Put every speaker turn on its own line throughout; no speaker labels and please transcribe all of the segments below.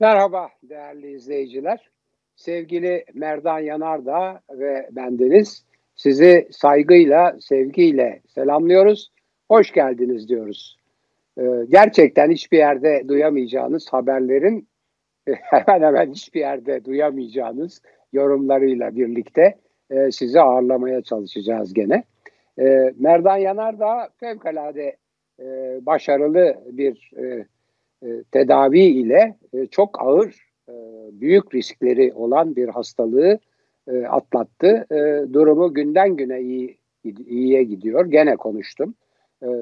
Merhaba değerli izleyiciler. Sevgili Merdan Yanardağ ve bendeniz sizi saygıyla, sevgiyle selamlıyoruz. Hoş geldiniz diyoruz. Ee, gerçekten hiçbir yerde duyamayacağınız haberlerin hemen hemen hiçbir yerde duyamayacağınız yorumlarıyla birlikte e, sizi ağırlamaya çalışacağız gene. E, Merdan Yanardağ fevkalade e, başarılı bir e, tedavi ile e, çok ağır e, büyük riskleri olan bir hastalığı atlattı. durumu günden güne iyi iyiye gidiyor. Gene konuştum.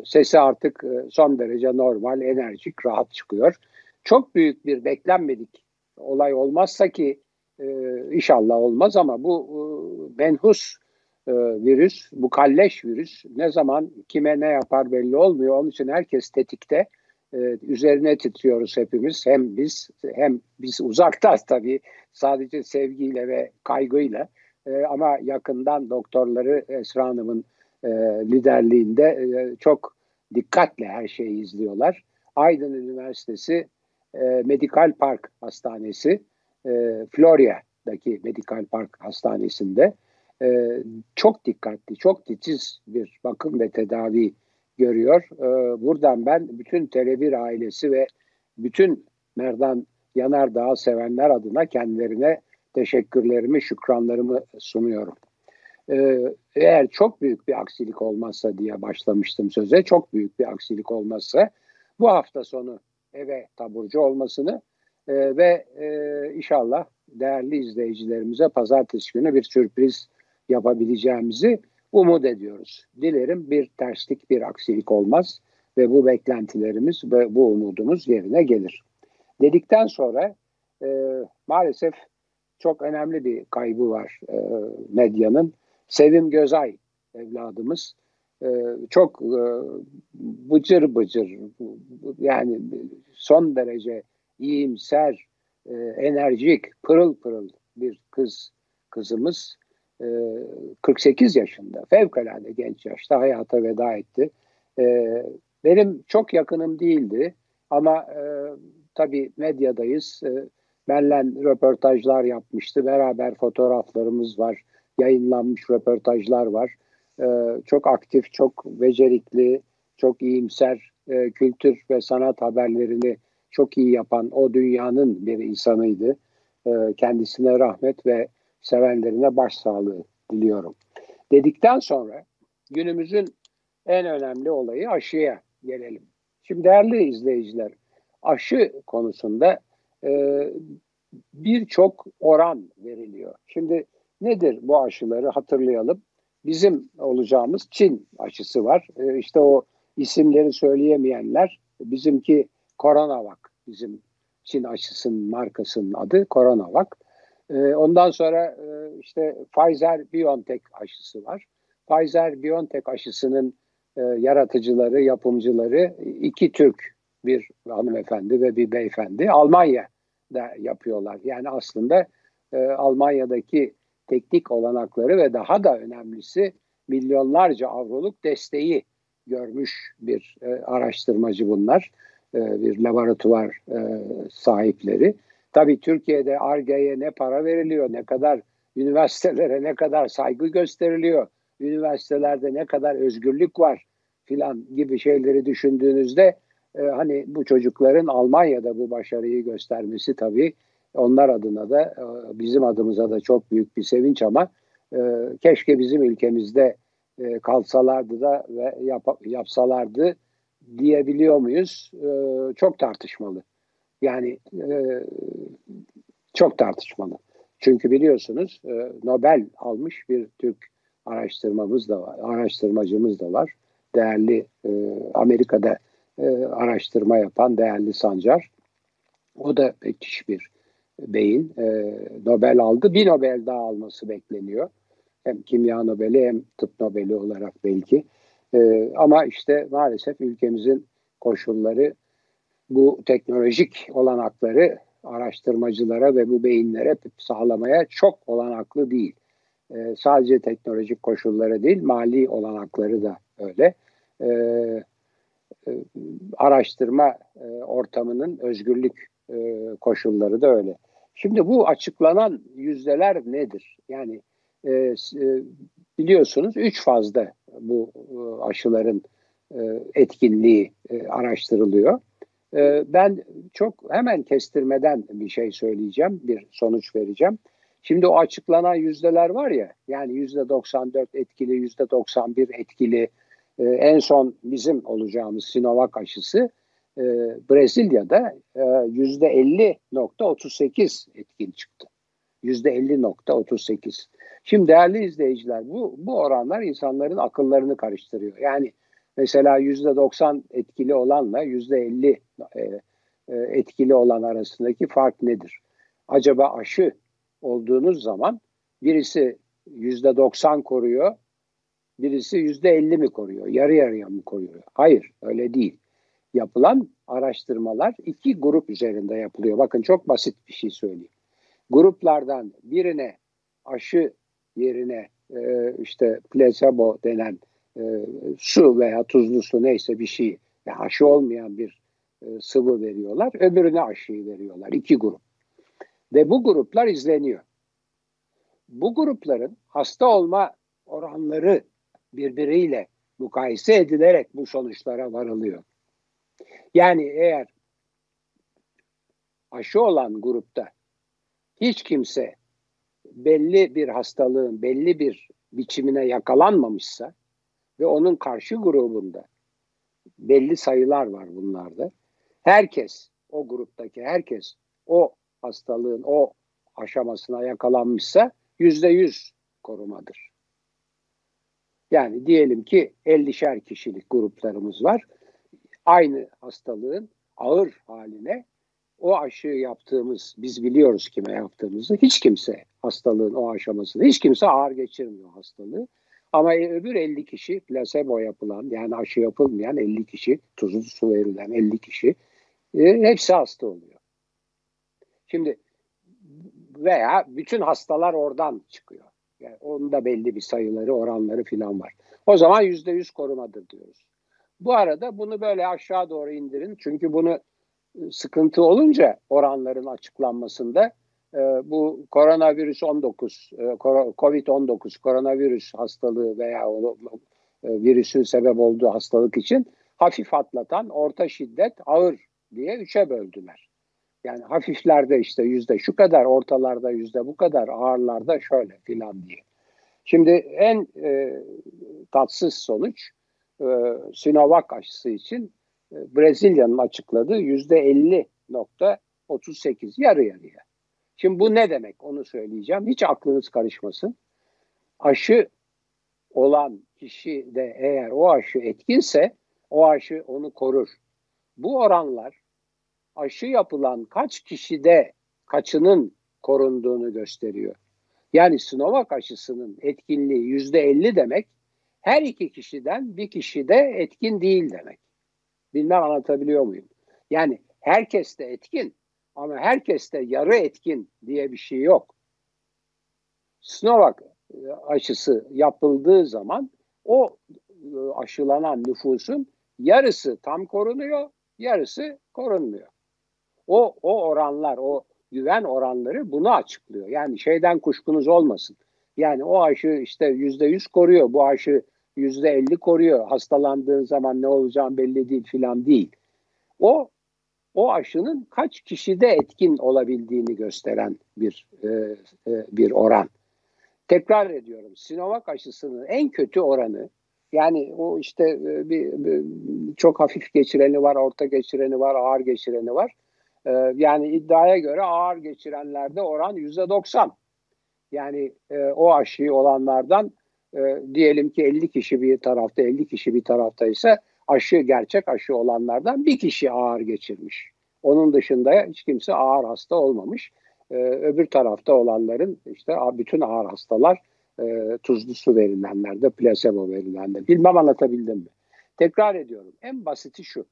sesi artık son derece normal, enerjik, rahat çıkıyor. Çok büyük bir beklenmedik olay olmazsa ki inşallah olmaz ama bu menhus virüs, bu kalleş virüs ne zaman kime ne yapar belli olmuyor. Onun için herkes tetikte e, üzerine titriyoruz hepimiz. Hem biz hem biz uzakta tabii sadece sevgiyle ve kaygıyla e, ama yakından doktorları Esra Hanım'ın e, liderliğinde e, çok dikkatle her şeyi izliyorlar. Aydın Üniversitesi e, Medikal Park Hastanesi, e, Florya'daki Medikal Park Hastanesi'nde e, çok dikkatli, çok titiz bir bakım ve tedavi görüyor. Ee, buradan ben bütün Tele1 ailesi ve bütün Merdan Yanardağ sevenler adına kendilerine teşekkürlerimi, şükranlarımı sunuyorum. Ee, eğer çok büyük bir aksilik olmazsa diye başlamıştım söze, çok büyük bir aksilik olmazsa bu hafta sonu eve taburcu olmasını e, ve e, inşallah değerli izleyicilerimize pazartesi günü bir sürpriz yapabileceğimizi umut ediyoruz. Dilerim bir terslik, bir aksilik olmaz ve bu beklentilerimiz ve bu umudumuz yerine gelir. Dedikten sonra e, maalesef çok önemli bir kaybı var e, medyanın. Sevim Gözay evladımız e, çok e, bıcır bıcır yani son derece iyimser, e, enerjik, pırıl pırıl bir kız kızımız 48 ee, yaşında fevkalade genç yaşta hayata veda etti. Ee, benim çok yakınım değildi ama e, tabii medyadayız. Benle röportajlar yapmıştı. Beraber fotoğraflarımız var. Yayınlanmış röportajlar var. Çok aktif, çok becerikli, çok iyimser e, kültür ve sanat haberlerini çok iyi yapan o dünyanın bir insanıydı. Kendisine rahmet ve sevenlerine başsağlığı diliyorum. Dedikten sonra günümüzün en önemli olayı aşıya gelelim. Şimdi değerli izleyiciler, aşı konusunda e, birçok oran veriliyor. Şimdi nedir bu aşıları hatırlayalım. Bizim olacağımız Çin aşısı var. E, işte o isimleri söyleyemeyenler bizimki Coronavac bizim Çin aşısının markasının adı Coronavac. Ee, ondan sonra e, işte Pfizer-BioNTech aşısı var. Pfizer-BioNTech aşısının e, yaratıcıları, yapımcıları iki Türk, bir hanımefendi ve bir beyefendi Almanya'da yapıyorlar. Yani aslında e, Almanya'daki teknik olanakları ve daha da önemlisi milyonlarca avroluk desteği görmüş bir araştırmacı bunlar. bir laboratuvar sahipleri. Tabii Türkiye'de ARGE'ye ne para veriliyor, ne kadar üniversitelere ne kadar saygı gösteriliyor, üniversitelerde ne kadar özgürlük var filan gibi şeyleri düşündüğünüzde e, hani bu çocukların Almanya'da bu başarıyı göstermesi tabii onlar adına da e, bizim adımıza da çok büyük bir sevinç ama e, keşke bizim ülkemizde e, kalsalardı da ve yap, yapsalardı diyebiliyor muyuz? E, çok tartışmalı. Yani e, çok tartışmalı. Çünkü biliyorsunuz e, Nobel almış bir Türk araştırmamız da var, araştırmacımız da var. Değerli e, Amerika'da araştırma yapan değerli Sancar. O da müthiş bir beyin. Nobel aldı. Bir Nobel daha alması bekleniyor. Hem kimya Nobel'i hem tıp Nobel'i olarak belki. E, ama işte maalesef ülkemizin koşulları bu teknolojik olanakları araştırmacılara ve bu beyinlere sağlamaya çok olanaklı değil. E, sadece teknolojik koşulları değil, mali olanakları da öyle. E, e, araştırma e, ortamının özgürlük e, koşulları da öyle. Şimdi bu açıklanan yüzdeler nedir? Yani e, e, biliyorsunuz üç fazda bu e, aşıların e, etkinliği e, araştırılıyor. E, ben çok hemen kestirmeden bir şey söyleyeceğim, bir sonuç vereceğim. Şimdi o açıklanan yüzdeler var ya, yani yüzde 94 etkili, yüzde 91 etkili, e, en son bizim olacağımız Sinovac aşısı e, Brezilya'da e, yüzde 50.38 etkin çıktı. Yüzde 50.38. Şimdi değerli izleyiciler bu, bu oranlar insanların akıllarını karıştırıyor. Yani mesela yüzde 90 etkili olanla yüzde 50 e, e, etkili olan arasındaki fark nedir? Acaba aşı olduğunuz zaman birisi yüzde 90 koruyor, birisi yüzde 50 mi koruyor, yarı yarıya mı koruyor? Hayır, öyle değil. Yapılan araştırmalar iki grup üzerinde yapılıyor. Bakın çok basit bir şey söyleyeyim. Gruplardan birine aşı yerine e, işte placebo denen e, su veya tuzlu su neyse bir şey yani aşı olmayan bir e, sıvı veriyorlar. Öbürüne aşıyı veriyorlar. İki grup. Ve bu gruplar izleniyor. Bu grupların hasta olma oranları birbiriyle mukayese edilerek bu sonuçlara varılıyor. Yani eğer aşı olan grupta hiç kimse belli bir hastalığın belli bir biçimine yakalanmamışsa ve onun karşı grubunda belli sayılar var bunlarda. Herkes o gruptaki herkes o hastalığın o aşamasına yakalanmışsa yüzde yüz korumadır. Yani diyelim ki 50'şer kişilik gruplarımız var. Aynı hastalığın ağır haline o aşıyı yaptığımız, biz biliyoruz kime yaptığımızı. Hiç kimse hastalığın o aşamasını, hiç kimse ağır geçirmiyor hastalığı. Ama öbür 50 kişi plasebo yapılan yani aşı yapılmayan 50 kişi, tuzlu su verilen 50 kişi e, hepsi hasta oluyor. Şimdi veya bütün hastalar oradan çıkıyor. Yani onun da belli bir sayıları, oranları filan var. O zaman yüzde yüz korumadır diyoruz. Bu arada bunu böyle aşağı doğru indirin. Çünkü bunu e, sıkıntı olunca oranların açıklanmasında e, bu koronavirüs 19, e, COVID-19 koronavirüs hastalığı veya o, virüsün sebep olduğu hastalık için hafif atlatan, orta şiddet, ağır diye üçe böldüler. Yani hafiflerde işte yüzde şu kadar, ortalarda yüzde bu kadar, ağırlarda şöyle filan diye. Şimdi en e, tatsız sonuç e, Sinovac aşısı için e, Brezilya'nın açıkladığı yüzde 50.38 yarı yarıya. Şimdi bu ne demek onu söyleyeceğim. Hiç aklınız karışmasın. Aşı olan kişi de eğer o aşı etkinse o aşı onu korur. Bu oranlar aşı yapılan kaç kişide kaçının korunduğunu gösteriyor. Yani Sinovac aşısının etkinliği yüzde elli demek her iki kişiden bir kişi de etkin değil demek. Bilmem anlatabiliyor muyum? Yani herkes de etkin ama herkes de yarı etkin diye bir şey yok. Sinovac e, aşısı yapıldığı zaman o e, aşılanan nüfusun yarısı tam korunuyor, yarısı korunmuyor. O, o oranlar, o güven oranları bunu açıklıyor. Yani şeyden kuşkunuz olmasın. Yani o aşı işte yüzde yüz koruyor, bu aşı yüzde elli koruyor. Hastalandığın zaman ne olacağın belli değil filan değil. O o aşının kaç kişide etkin olabildiğini gösteren bir e, e, bir oran. Tekrar ediyorum. Sinovac aşısının en kötü oranı yani o işte e, bir, bir çok hafif geçireni var, orta geçireni var, ağır geçireni var. Ee, yani iddiaya göre ağır geçirenlerde oran yüzde 90. Yani e, o aşıyı olanlardan e, diyelim ki 50 kişi bir tarafta 50 kişi bir tarafta ise aşı gerçek aşı olanlardan bir kişi ağır geçirmiş. Onun dışında hiç kimse ağır hasta olmamış. E, öbür tarafta olanların işte bütün ağır hastalar e, tuzlu su verilenlerde, plasebo verilenlerde. Bilmem anlatabildim mi? Tekrar ediyorum. En basiti şu.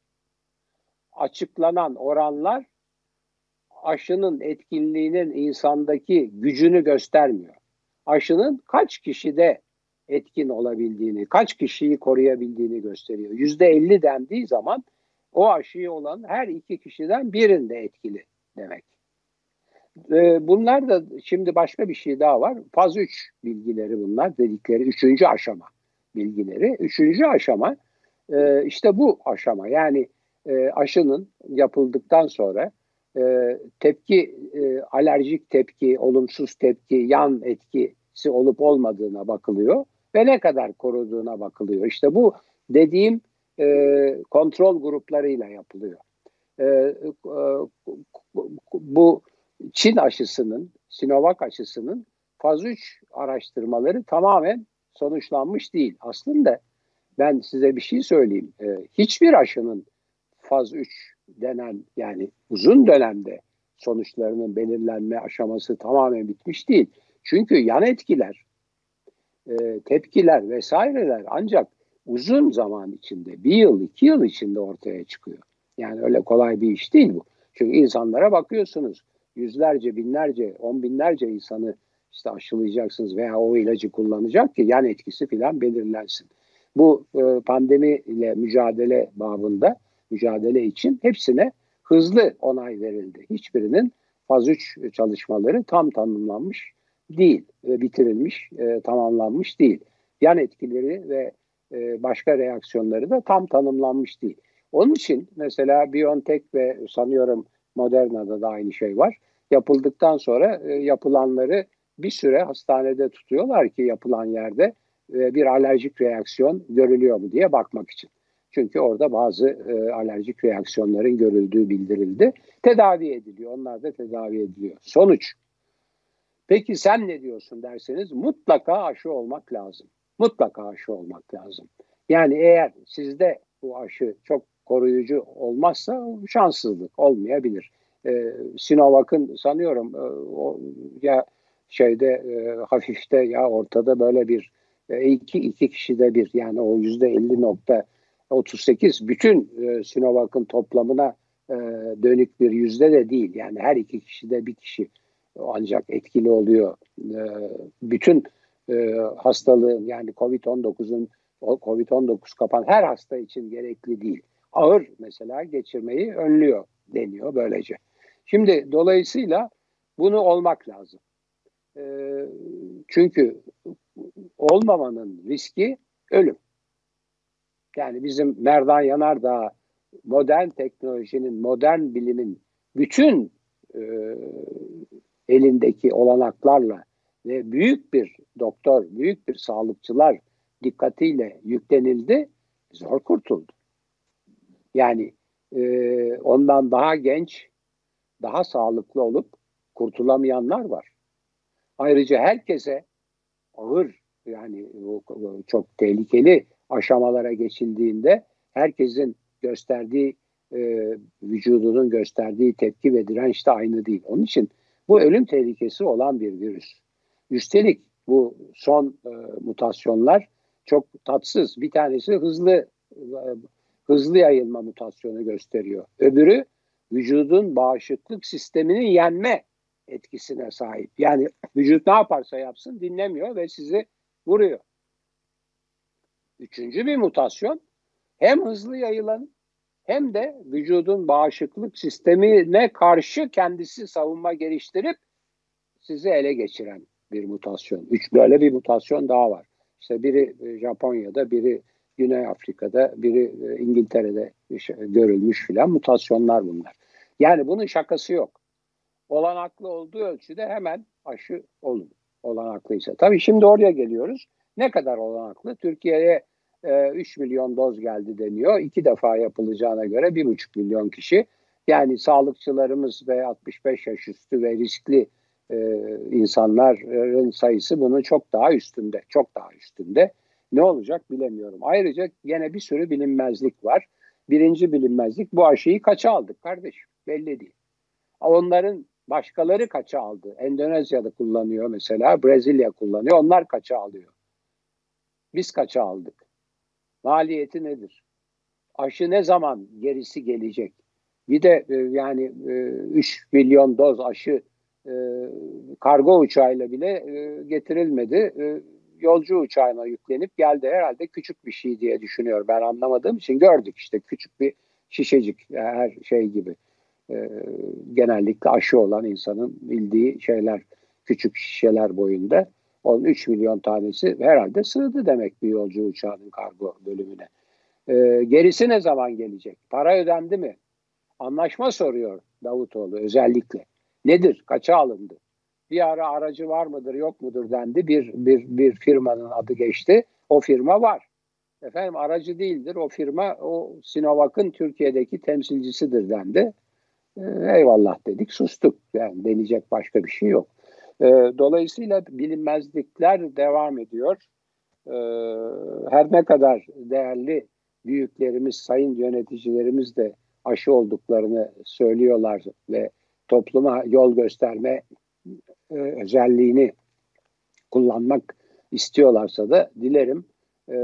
Açıklanan oranlar aşının etkinliğinin insandaki gücünü göstermiyor. Aşının kaç kişide etkin olabildiğini, kaç kişiyi koruyabildiğini gösteriyor. Yüzde elli dendiği zaman o aşıyı olan her iki kişiden birinde etkili demek. E, bunlar da şimdi başka bir şey daha var. Faz 3 bilgileri bunlar dedikleri üçüncü aşama bilgileri. Üçüncü aşama e, işte bu aşama yani e, aşının yapıldıktan sonra e, tepki, e, alerjik tepki, olumsuz tepki, yan etkisi olup olmadığına bakılıyor ve ne kadar koruduğuna bakılıyor. İşte bu dediğim e, kontrol gruplarıyla yapılıyor. E, e, bu Çin aşısının, Sinovac aşısının faz 3 araştırmaları tamamen sonuçlanmış değil. Aslında ben size bir şey söyleyeyim. E, hiçbir aşının faz 3 denen yani uzun dönemde sonuçlarının belirlenme aşaması tamamen bitmiş değil. Çünkü yan etkiler, e, tepkiler vesaireler ancak uzun zaman içinde, bir yıl, iki yıl içinde ortaya çıkıyor. Yani öyle kolay bir iş değil bu. Çünkü insanlara bakıyorsunuz, yüzlerce, binlerce, on binlerce insanı işte aşılayacaksınız veya o ilacı kullanacak ki yan etkisi filan belirlensin. Bu e, pandemi ile mücadele babında mücadele için hepsine hızlı onay verildi. Hiçbirinin faz 3 çalışmaları tam tanımlanmış değil ve bitirilmiş, e, tamamlanmış değil. Yan etkileri ve e, başka reaksiyonları da tam tanımlanmış değil. Onun için mesela BioNTech ve sanıyorum Moderna'da da aynı şey var. Yapıldıktan sonra e, yapılanları bir süre hastanede tutuyorlar ki yapılan yerde e, bir alerjik reaksiyon görülüyor mu diye bakmak için. Çünkü orada bazı e, alerjik reaksiyonların görüldüğü bildirildi. Tedavi ediliyor. Onlar da tedavi ediliyor. Sonuç. Peki sen ne diyorsun derseniz mutlaka aşı olmak lazım. Mutlaka aşı olmak lazım. Yani eğer sizde bu aşı çok koruyucu olmazsa şanssızlık olmayabilir. Ee, Sinovac'ın sanıyorum e, o, ya şeyde e, hafifte ya ortada böyle bir e, iki, iki kişide bir yani o yüzde 50 nokta 38 bütün e, Sinovac'ın toplamına e, dönük bir yüzde de değil. Yani her iki kişide bir kişi ancak etkili oluyor. E, bütün e, hastalığın yani COVID-19'un COVID-19 kapan her hasta için gerekli değil. Ağır mesela geçirmeyi önlüyor deniyor böylece. Şimdi dolayısıyla bunu olmak lazım. E, çünkü olmamanın riski ölüm. Yani bizim Merdan Yanardağ modern teknolojinin, modern bilimin bütün e, elindeki olanaklarla ve büyük bir doktor, büyük bir sağlıkçılar dikkatiyle yüklenildi, zor kurtuldu. Yani e, ondan daha genç, daha sağlıklı olup kurtulamayanlar var. Ayrıca herkese ağır yani çok tehlikeli aşamalara geçildiğinde herkesin gösterdiği e, vücudunun gösterdiği tepki ve direnç de aynı değil. Onun için bu ölüm tehlikesi olan bir virüs. Üstelik bu son e, mutasyonlar çok tatsız. Bir tanesi hızlı e, hızlı yayılma mutasyonu gösteriyor. Öbürü vücudun bağışıklık sistemini yenme etkisine sahip. Yani vücut ne yaparsa yapsın dinlemiyor ve sizi vuruyor. Üçüncü bir mutasyon hem hızlı yayılan hem de vücudun bağışıklık sistemine karşı kendisi savunma geliştirip sizi ele geçiren bir mutasyon. Üç böyle bir mutasyon daha var. İşte biri e, Japonya'da, biri Güney Afrika'da, biri e, İngiltere'de görülmüş filan mutasyonlar bunlar. Yani bunun şakası yok. Olanaklı olduğu ölçüde hemen aşı olun. Olanaklıysa. Tabii şimdi oraya geliyoruz. Ne kadar olanaklı? Türkiye'ye e, 3 milyon doz geldi deniyor. İki defa yapılacağına göre 1,5 milyon kişi. Yani sağlıkçılarımız ve 65 yaş üstü ve riskli e, insanların sayısı bunun çok daha üstünde. Çok daha üstünde. Ne olacak bilemiyorum. Ayrıca yine bir sürü bilinmezlik var. Birinci bilinmezlik bu aşıyı kaça aldık kardeşim? Belli değil. Onların başkaları kaça aldı? Endonezya'da kullanıyor mesela, Brezilya kullanıyor. Onlar kaça alıyor? Biz kaça aldık? Maliyeti nedir? Aşı ne zaman gerisi gelecek? Bir de e, yani e, 3 milyon doz aşı e, kargo uçağıyla bile e, getirilmedi. E, yolcu uçağına yüklenip geldi. Herhalde küçük bir şey diye düşünüyor. Ben anlamadığım için gördük işte küçük bir şişecik her şey gibi. e, genellikle aşı olan insanın bildiği şeyler küçük şişeler boyunda. Onun 3 milyon tanesi herhalde sığdı demek bir yolcu uçağının kargo bölümüne. E, gerisi ne zaman gelecek? Para ödendi mi? Anlaşma soruyor Davutoğlu özellikle. Nedir? Kaça alındı? Bir ara aracı var mıdır yok mudur dendi. Bir, bir, bir firmanın adı geçti. O firma var. Efendim aracı değildir. O firma o Sinovac'ın Türkiye'deki temsilcisidir dendi. E, eyvallah dedik sustuk. Yani deneyecek başka bir şey yok. E, dolayısıyla bilinmezlikler devam ediyor. E, her ne kadar değerli büyüklerimiz, sayın yöneticilerimiz de aşı olduklarını söylüyorlar ve topluma yol gösterme e, özelliğini kullanmak istiyorlarsa da dilerim e,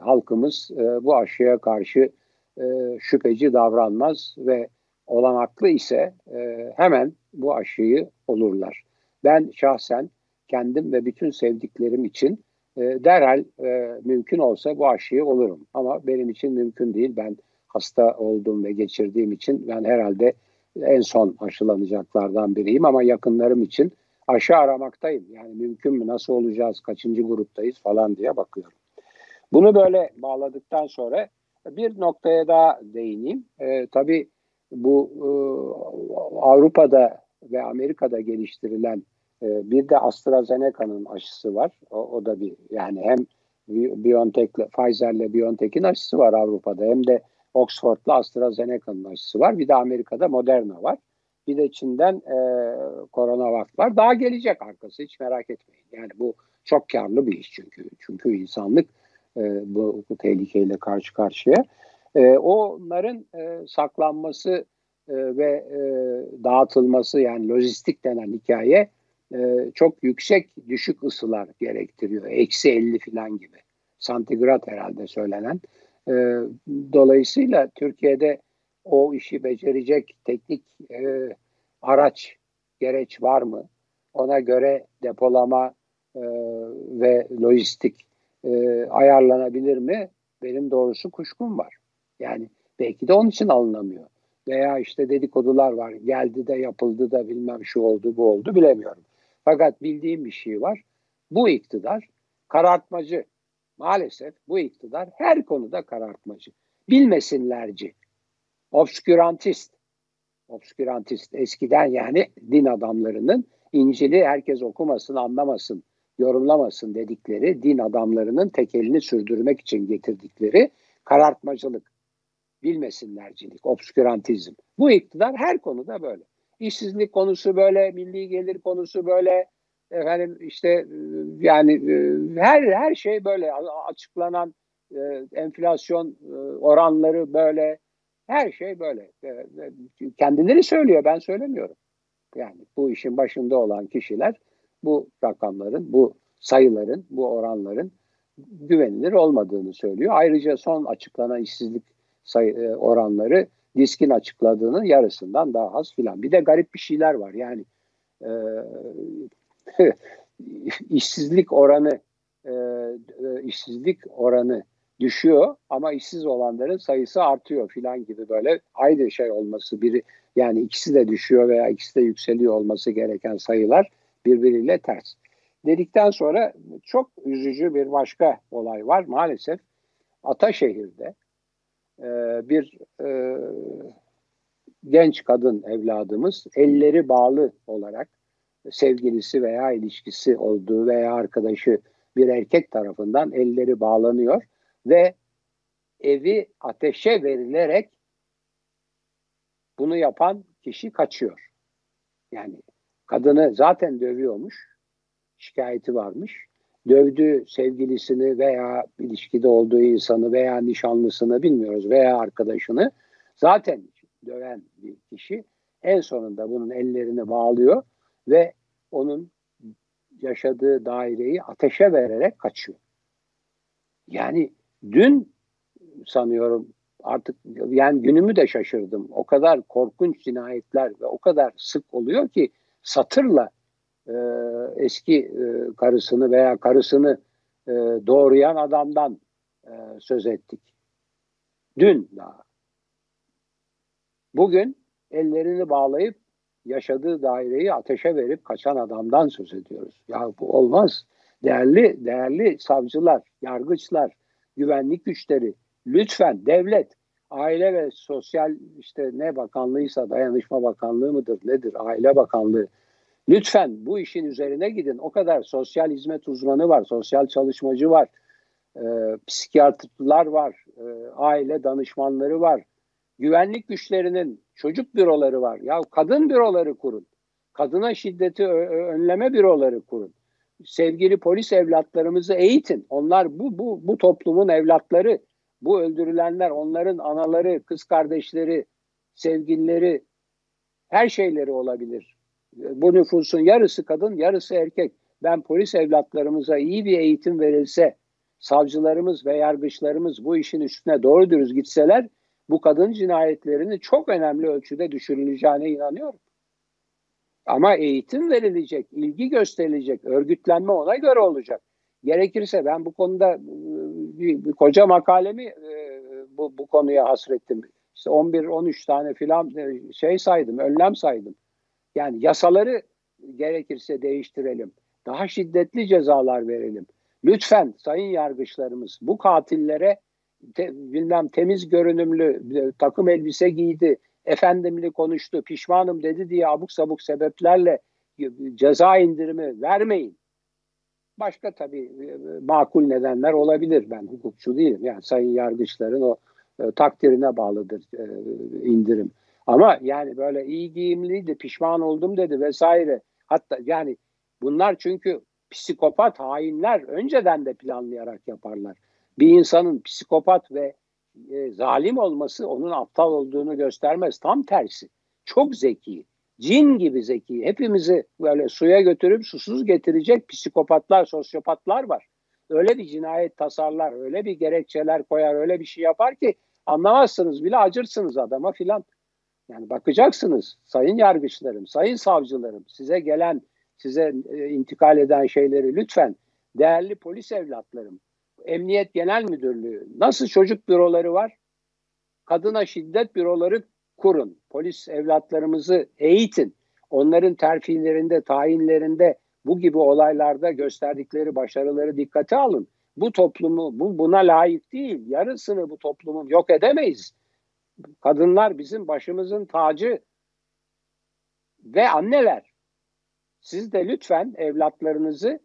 halkımız e, bu aşıya karşı e, şüpheci davranmaz ve olanaklı ise e, hemen bu aşıyı olurlar. Ben şahsen kendim ve bütün sevdiklerim için e, derhal e, mümkün olsa bu aşıyı olurum. Ama benim için mümkün değil. Ben hasta olduğum ve geçirdiğim için ben herhalde en son aşılanacaklardan biriyim ama yakınlarım için aşı aramaktayım. Yani mümkün mü, nasıl olacağız, kaçıncı gruptayız falan diye bakıyorum. Bunu böyle bağladıktan sonra bir noktaya daha değineyim. E, tabii bu e, Avrupa'da ve Amerika'da geliştirilen e, bir de AstraZeneca'nın aşısı var. O, o da bir yani hem BioNTech'le Pfizer'le BioNTech'in aşısı var Avrupa'da hem de Oxford'la AstraZeneca'nın aşısı var. Bir de Amerika'da Moderna var. Bir de Çin'den e, CoronaVac var. Daha gelecek arkası hiç merak etmeyin. Yani bu çok karlı bir iş çünkü. Çünkü insanlık e, bu, bu tehlikeyle karşı karşıya. E, onların e, saklanması e, ve e, dağıtılması yani lojistik denen hikaye e, çok yüksek düşük ısılar gerektiriyor. Eksi 50 falan gibi. Santigrat herhalde söylenen. Dolayısıyla Türkiye'de o işi becerecek teknik araç, gereç var mı? Ona göre depolama ve lojistik ayarlanabilir mi? Benim doğrusu kuşkum var. Yani belki de onun için alınamıyor. Veya işte dedikodular var. Geldi de yapıldı da bilmem şu oldu bu oldu bilemiyorum. Fakat bildiğim bir şey var. Bu iktidar karartmacı. Maalesef bu iktidar her konuda karartmacı. Bilmesinlerci. Obskürantist. Obskürantist eskiden yani din adamlarının İncil'i herkes okumasın, anlamasın yorumlamasın dedikleri din adamlarının tekelini sürdürmek için getirdikleri karartmacılık, bilmesinlercilik, obskürantizm. Bu iktidar her konuda böyle. İşsizlik konusu böyle, milli gelir konusu böyle, efendim işte e, yani e, her her şey böyle açıklanan e, enflasyon oranları böyle her şey böyle. Kendileri söylüyor ben söylemiyorum. Yani bu işin başında olan kişiler bu rakamların, bu sayıların, bu oranların güvenilir olmadığını söylüyor. Ayrıca son açıklanan işsizlik sayı, e, oranları diskin açıkladığının yarısından daha az filan. Bir de garip bir şeyler var. Yani e, işsizlik oranı e, e, işsizlik oranı düşüyor ama işsiz olanların sayısı artıyor filan gibi böyle aynı şey olması biri yani ikisi de düşüyor veya ikisi de yükseliyor olması gereken sayılar birbiriyle ters. Dedikten sonra çok üzücü bir başka olay var maalesef. Ataşehir'de e, bir e, genç kadın evladımız elleri bağlı olarak sevgilisi veya ilişkisi olduğu veya arkadaşı bir erkek tarafından elleri bağlanıyor ve evi ateşe verilerek bunu yapan kişi kaçıyor. Yani Kadını zaten dövüyormuş. Şikayeti varmış. Dövdüğü sevgilisini veya ilişkide olduğu insanı veya nişanlısını bilmiyoruz veya arkadaşını zaten döven bir kişi en sonunda bunun ellerini bağlıyor ve onun yaşadığı daireyi ateşe vererek kaçıyor. Yani dün sanıyorum artık yani günümü de şaşırdım. O kadar korkunç cinayetler ve o kadar sık oluyor ki satırla e, eski e, karısını veya karısını e, doğrayan adamdan e, söz ettik. Dün daha. Bugün ellerini bağlayıp yaşadığı daireyi ateşe verip kaçan adamdan söz ediyoruz. Ya bu olmaz. Değerli değerli savcılar, yargıçlar, güvenlik güçleri lütfen devlet Aile ve Sosyal işte ne bakanlığıysa dayanışma bakanlığı mıdır nedir aile bakanlığı lütfen bu işin üzerine gidin. O kadar sosyal hizmet uzmanı var, sosyal çalışmacı var, e, psikiyatrlar var, e, aile danışmanları var, güvenlik güçlerinin çocuk büroları var. Ya kadın büroları kurun. Kadına şiddeti önleme büroları kurun. Sevgili polis evlatlarımızı eğitin. Onlar bu bu bu toplumun evlatları. Bu öldürülenler onların anaları, kız kardeşleri, sevgilileri her şeyleri olabilir. Bu nüfusun yarısı kadın, yarısı erkek. Ben polis evlatlarımıza iyi bir eğitim verilse, savcılarımız ve yargıçlarımız bu işin üstüne doğru dürüst gitseler bu kadın cinayetlerini çok önemli ölçüde düşürüleceğine inanıyorum. Ama eğitim verilecek, ilgi gösterilecek, örgütlenme ona göre olacak. Gerekirse ben bu konuda bir, bir koca makalemi e, bu, bu konuya hasrettim. İşte 11-13 tane filan e, şey saydım, önlem saydım. Yani yasaları gerekirse değiştirelim. Daha şiddetli cezalar verelim. Lütfen sayın yargıçlarımız bu katillere te, bilmem temiz görünümlü e, takım elbise giydi, efendimli konuştu, pişmanım dedi diye abuk sabuk sebeplerle ceza indirimi vermeyin. Başka tabii e, makul nedenler olabilir. Ben hukukçu değilim. Yani sayın yargıçların o e, takdirine bağlıdır e, indirim. Ama yani böyle iyi giyimliydi, pişman oldum dedi vesaire. Hatta yani bunlar çünkü psikopat hainler önceden de planlayarak yaparlar. Bir insanın psikopat ve e, zalim olması onun aptal olduğunu göstermez. Tam tersi. Çok zeki. Cin gibi zeki. Hepimizi böyle suya götürüp susuz getirecek psikopatlar, sosyopatlar var. Öyle bir cinayet tasarlar, öyle bir gerekçeler koyar, öyle bir şey yapar ki anlamazsınız bile acırsınız adama filan. Yani bakacaksınız sayın yargıçlarım, sayın savcılarım size gelen, size e, intikal eden şeyleri lütfen değerli polis evlatlarım, Emniyet Genel Müdürlüğü nasıl çocuk büroları var? Kadına şiddet büroları kurun. Polis evlatlarımızı eğitin. Onların terfilerinde, tayinlerinde bu gibi olaylarda gösterdikleri başarıları dikkate alın. Bu toplumu bu buna layık değil. Yarısını bu toplumun yok edemeyiz. Kadınlar bizim başımızın tacı ve anneler. Siz de lütfen evlatlarınızı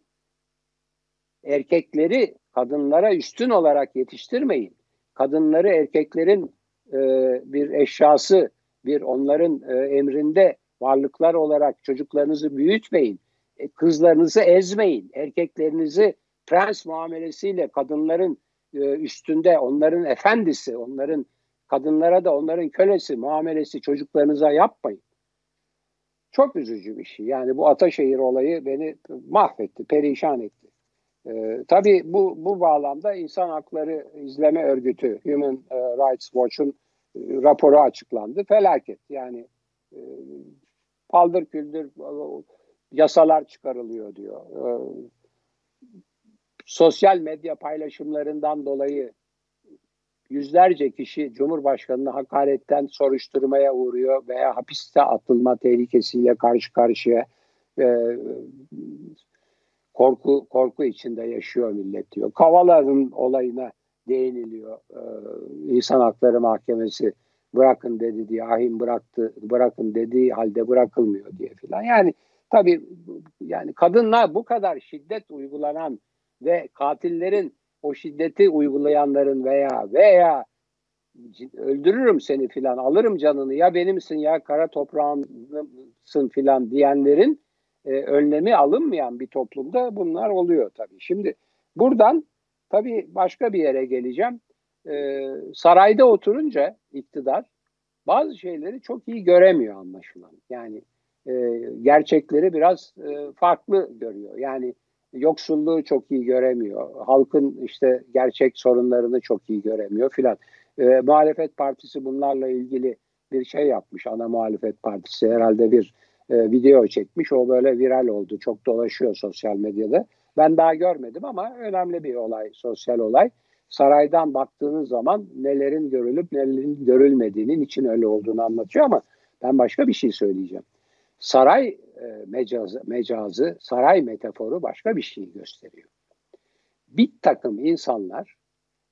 erkekleri kadınlara üstün olarak yetiştirmeyin. Kadınları erkeklerin e, bir eşyası, bir onların e, emrinde varlıklar olarak çocuklarınızı büyütmeyin. E, kızlarınızı ezmeyin. Erkeklerinizi prens muamelesiyle kadınların e, üstünde, onların efendisi, onların kadınlara da onların kölesi muamelesi çocuklarınıza yapmayın. Çok üzücü bir şey. Yani bu Ataşehir olayı beni mahvetti, perişan etti. Ee, tabii bu, bu bağlamda İnsan Hakları İzleme Örgütü Human e, Rights Watch'un e, raporu açıklandı. Felaket yani e, paldır küldür yasalar çıkarılıyor diyor. E, sosyal medya paylaşımlarından dolayı yüzlerce kişi Cumhurbaşkanı'nı hakaretten soruşturmaya uğruyor veya hapiste atılma tehlikesiyle karşı karşıya. E, korku korku içinde yaşıyor millet diyor. Kavaların olayına değiniliyor. Ee, İnsan Hakları Mahkemesi bırakın dedi diye ahim bıraktı bırakın dediği halde bırakılmıyor diye filan. Yani tabii yani kadınlar bu kadar şiddet uygulanan ve katillerin o şiddeti uygulayanların veya veya öldürürüm seni filan alırım canını ya benimsin ya kara toprağımsın filan diyenlerin e, önlemi alınmayan bir toplumda bunlar oluyor tabii. Şimdi buradan tabii başka bir yere geleceğim. E, sarayda oturunca iktidar bazı şeyleri çok iyi göremiyor anlaşılan. Yani e, gerçekleri biraz e, farklı görüyor. Yani yoksulluğu çok iyi göremiyor. Halkın işte gerçek sorunlarını çok iyi göremiyor filan. E, muhalefet partisi bunlarla ilgili bir şey yapmış. Ana muhalefet partisi herhalde bir e, video çekmiş. O böyle viral oldu. Çok dolaşıyor sosyal medyada. Ben daha görmedim ama önemli bir olay, sosyal olay. Saraydan baktığınız zaman nelerin görülüp nelerin görülmediğinin için öyle olduğunu anlatıyor ama Ben başka bir şey söyleyeceğim. Saray e, mecazı, mecazı, saray metaforu başka bir şey gösteriyor. Bir takım insanlar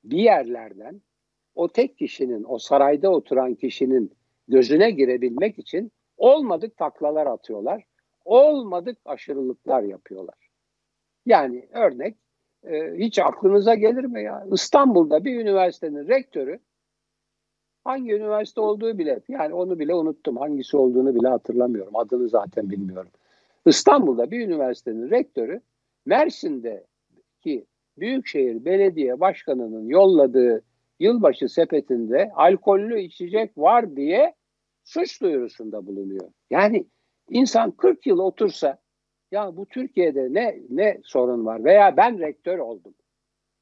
bir yerlerden o tek kişinin, o sarayda oturan kişinin gözüne girebilmek için olmadık taklalar atıyorlar. Olmadık aşırılıklar yapıyorlar. Yani örnek e, hiç aklınıza gelir mi ya? İstanbul'da bir üniversitenin rektörü hangi üniversite olduğu bile yani onu bile unuttum. Hangisi olduğunu bile hatırlamıyorum. Adını zaten bilmiyorum. İstanbul'da bir üniversitenin rektörü Mersin'deki Büyükşehir Belediye Başkanı'nın yolladığı yılbaşı sepetinde alkollü içecek var diye suç duyurusunda bulunuyor. Yani insan 40 yıl otursa ya bu Türkiye'de ne ne sorun var veya ben rektör oldum.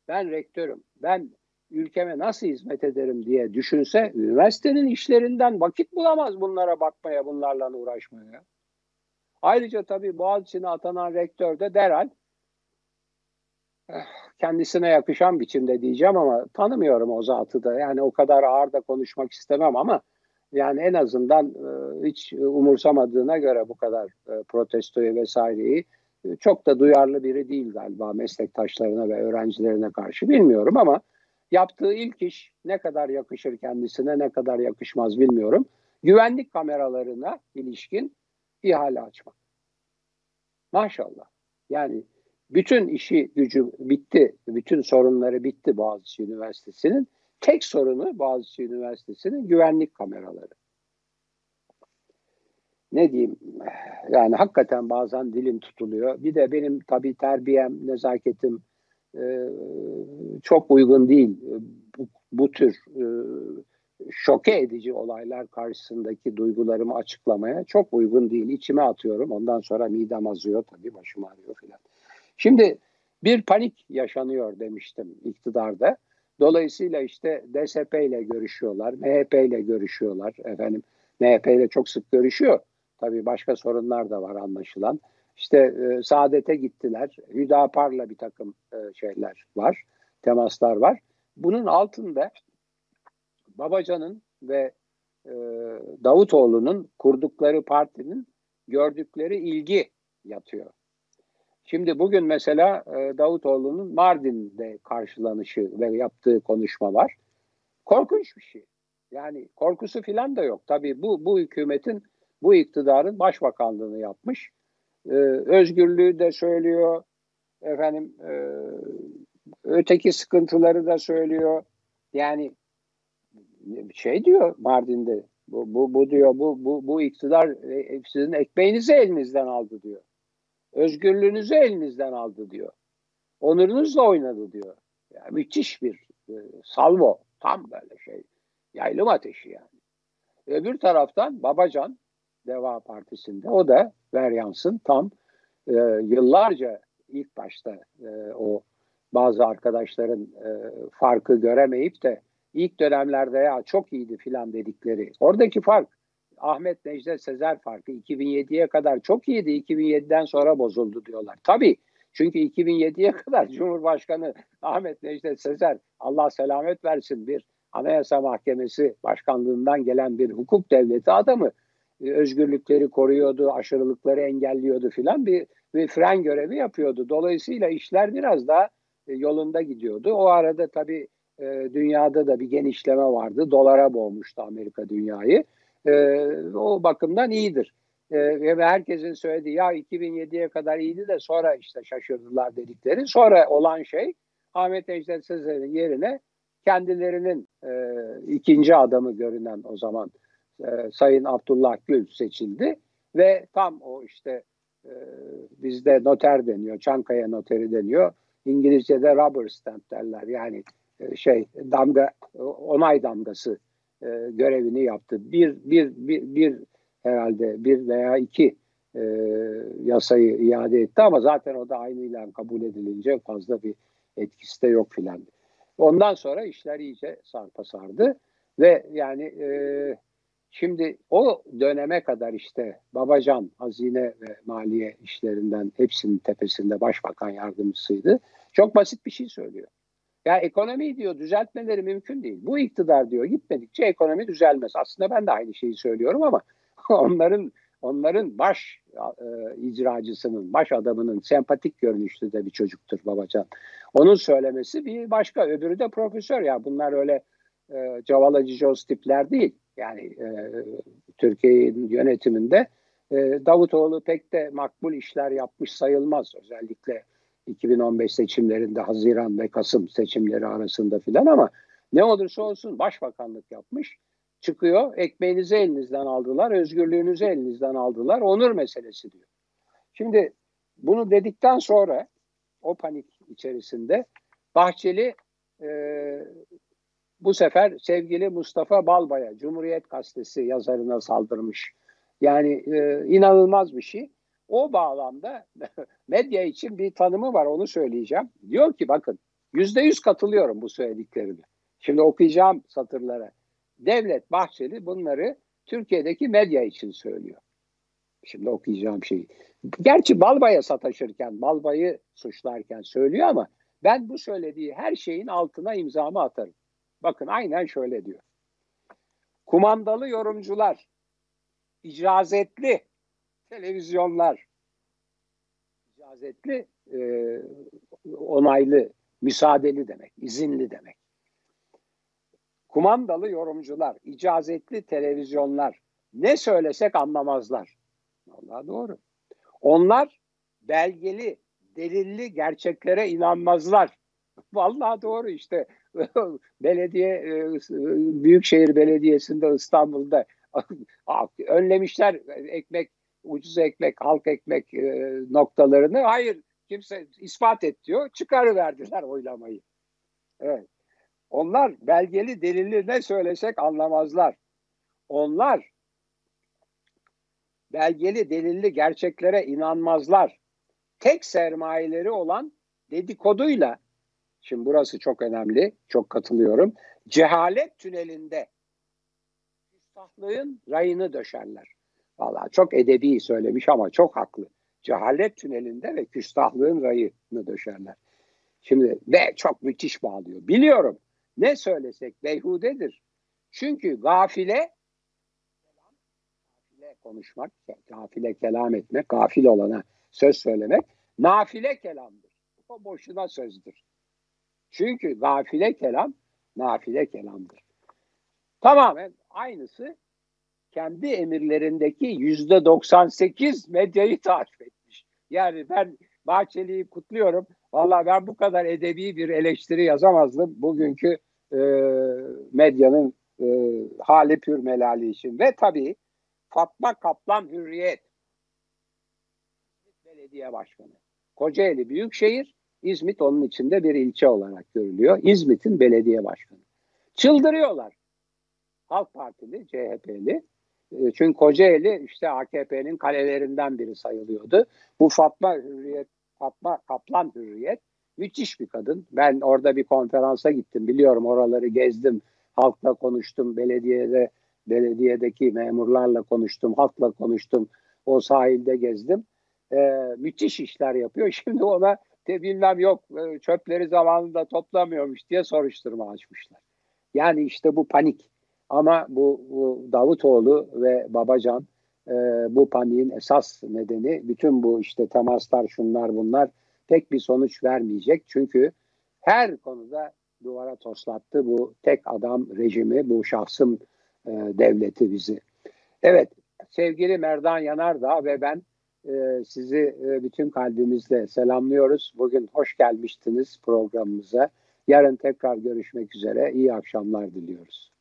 Ben rektörüm. Ben ülkeme nasıl hizmet ederim diye düşünse üniversitenin işlerinden vakit bulamaz bunlara bakmaya, bunlarla uğraşmaya. Ayrıca tabii Boğaziçi'ne atanan rektör de derhal eh, kendisine yakışan biçimde diyeceğim ama tanımıyorum o zatı da. Yani o kadar ağır da konuşmak istemem ama yani en azından e, hiç umursamadığına göre bu kadar e, protestoyu vesaireyi e, çok da duyarlı biri değil galiba meslektaşlarına ve öğrencilerine karşı bilmiyorum ama yaptığı ilk iş ne kadar yakışır kendisine ne kadar yakışmaz bilmiyorum. Güvenlik kameralarına ilişkin ihale açmak. Maşallah. Yani bütün işi gücü bitti, bütün sorunları bitti Boğaziçi Üniversitesi'nin. Tek sorunu Boğaziçi Üniversitesi'nin güvenlik kameraları. Ne diyeyim yani hakikaten bazen dilim tutuluyor. Bir de benim tabii terbiyem, nezaketim e, çok uygun değil. Bu, bu tür e, şoke edici olaylar karşısındaki duygularımı açıklamaya çok uygun değil. İçime atıyorum. Ondan sonra midem azıyor tabii başım ağrıyor filan. Şimdi bir panik yaşanıyor demiştim iktidarda. Dolayısıyla işte DSP ile görüşüyorlar, MHP ile görüşüyorlar. Efendim MHP ile çok sık görüşüyor. Tabii başka sorunlar da var anlaşılan. İşte e, Saadet'e gittiler. Hüdapar'la bir takım e, şeyler var, temaslar var. Bunun altında Babacan'ın ve e, Davutoğlu'nun kurdukları partinin gördükleri ilgi yatıyor. Şimdi bugün mesela e, Davutoğlu'nun Mardin'de karşılanışı ve yaptığı konuşma var. Korkunç bir şey. Yani korkusu filan da yok. Tabii bu, bu hükümetin, bu iktidarın başbakanlığını yapmış. Ee, özgürlüğü de söylüyor. Efendim e, öteki sıkıntıları da söylüyor. Yani şey diyor Mardin'de bu, bu, bu diyor bu, bu, bu iktidar e, sizin ekmeğinizi elinizden aldı diyor. Özgürlüğünüzü elinizden aldı diyor. Onurunuzla oynadı diyor. Yani müthiş bir e, salvo. Tam böyle şey. Yaylım ateşi yani. Öbür taraftan Babacan Deva Partisi'nde o da ver yansın tam e, yıllarca ilk başta e, o bazı arkadaşların e, farkı göremeyip de ilk dönemlerde ya çok iyiydi filan dedikleri. Oradaki fark Ahmet Necdet Sezer farkı 2007'ye kadar çok iyiydi. 2007'den sonra bozuldu diyorlar. Tabii çünkü 2007'ye kadar Cumhurbaşkanı Ahmet Necdet Sezer Allah selamet versin bir Anayasa Mahkemesi başkanlığından gelen bir hukuk devleti adamı özgürlükleri koruyordu, aşırılıkları engelliyordu filan bir, bir fren görevi yapıyordu. Dolayısıyla işler biraz daha e, yolunda gidiyordu. O arada tabii e, dünyada da bir genişleme vardı. Dolara boğmuştu Amerika dünyayı. O bakımdan iyidir. Ve herkesin söylediği ya 2007'ye kadar iyiydi de sonra işte şaşırdılar dedikleri. Sonra olan şey Ahmet Ecdet Sezer'in yerine kendilerinin ikinci adamı görünen o zaman e, Sayın Abdullah Gül seçildi ve tam o işte e, bizde noter deniyor, Çankaya noteri deniyor. İngilizce'de rubber stamp derler yani e, şey damga onay damgası e, görevini yaptı. Bir, bir, bir, bir herhalde bir veya iki e, yasayı iade etti ama zaten o da aynıyla kabul edilince fazla bir etkisi de yok filan. Ondan sonra işler iyice sarpa sardı ve yani e, Şimdi o döneme kadar işte Babacan hazine ve maliye işlerinden hepsinin tepesinde başbakan yardımcısıydı. Çok basit bir şey söylüyor. Ya ekonomi diyor düzeltmeleri mümkün değil. Bu iktidar diyor gitmedikçe ekonomi düzelmez. Aslında ben de aynı şeyi söylüyorum ama onların onların baş e, icracısının, baş adamının sempatik görünüşlü de bir çocuktur Babacan. Onun söylemesi bir başka. Öbürü de profesör ya. Bunlar öyle e, cavalacı Jos tipler değil. Yani e, Türkiye'nin yönetiminde e, Davutoğlu pek de makbul işler yapmış sayılmaz. Özellikle 2015 seçimlerinde Haziran ve Kasım seçimleri arasında filan ama ne olursa olsun başbakanlık yapmış. Çıkıyor ekmeğinizi elinizden aldılar, özgürlüğünüzü elinizden aldılar, onur meselesi diyor. Şimdi bunu dedikten sonra o panik içerisinde Bahçeli e, bu sefer sevgili Mustafa Balbay'a Cumhuriyet Gazetesi yazarına saldırmış. Yani e, inanılmaz bir şey. O bağlamda medya için bir tanımı var onu söyleyeceğim. Diyor ki bakın yüzde yüz katılıyorum bu söylediklerine. Şimdi okuyacağım satırlara. Devlet Bahçeli bunları Türkiye'deki medya için söylüyor. Şimdi okuyacağım şeyi. Gerçi Balbay'a sataşırken, Balbay'ı suçlarken söylüyor ama ben bu söylediği her şeyin altına imzamı atarım. Bakın aynen şöyle diyor. Kumandalı yorumcular, icazetli televizyonlar, icazetli, e, onaylı, müsaadeli demek, izinli demek. Kumandalı yorumcular, icazetli televizyonlar ne söylesek anlamazlar. Allah doğru. Onlar belgeli, delilli gerçeklere inanmazlar. Vallahi doğru işte. Belediye e, Büyükşehir Belediyesi'nde İstanbul'da önlemişler ekmek ucuz ekmek, halk ekmek e, noktalarını. Hayır kimse ispat et diyor. Çıkarıverdiler oylamayı. Evet. Onlar belgeli delilli ne söylesek anlamazlar. Onlar belgeli delilli gerçeklere inanmazlar. Tek sermayeleri olan dedikoduyla Şimdi burası çok önemli. Çok katılıyorum. Cehalet tünelinde küstahlığın rayını döşerler. Valla çok edebi söylemiş ama çok haklı. Cehalet tünelinde ve küstahlığın rayını döşerler. Şimdi ve çok müthiş bağlıyor. Biliyorum ne söylesek beyhudedir. Çünkü gafile gafile konuşmak, gafile kelam etmek, gafil olana söz söylemek nafile kelamdır. O boşuna sözdür. Çünkü gafile kelam nafile kelamdır. Tamamen aynısı kendi emirlerindeki yüzde 98 medyayı takip etmiş. Yani ben Bahçeli'yi kutluyorum. Valla ben bu kadar edebi bir eleştiri yazamazdım bugünkü e, medyanın e, hali pür melali için. Ve tabii Fatma Kaplan Hürriyet belediye başkanı. Kocaeli Büyükşehir İzmit onun içinde bir ilçe olarak görülüyor. İzmit'in belediye başkanı. Çıldırıyorlar. Halk Partili, CHP'li. E, çünkü Kocaeli işte AKP'nin kalelerinden biri sayılıyordu. Bu Fatma Hürriyet, Fatma Kaplan Hürriyet müthiş bir kadın. Ben orada bir konferansa gittim. Biliyorum oraları gezdim. Halkla konuştum. Belediyede belediyedeki memurlarla konuştum. Halkla konuştum. O sahilde gezdim. Ee, müthiş işler yapıyor. Şimdi ona de bilmem yok e, çöpleri zamanında toplamıyormuş diye soruşturma açmışlar. Yani işte bu panik. Ama bu, bu Davutoğlu ve Babacan e, bu paniğin esas nedeni bütün bu işte temaslar şunlar bunlar pek bir sonuç vermeyecek. Çünkü her konuda duvara toslattı bu tek adam rejimi, bu şahsım e, devleti bizi. Evet sevgili Merdan Yanardağ ve ben sizi e, bütün kalbimizle selamlıyoruz. Bugün hoş gelmiştiniz programımıza. Yarın tekrar görüşmek üzere. İyi akşamlar diliyoruz.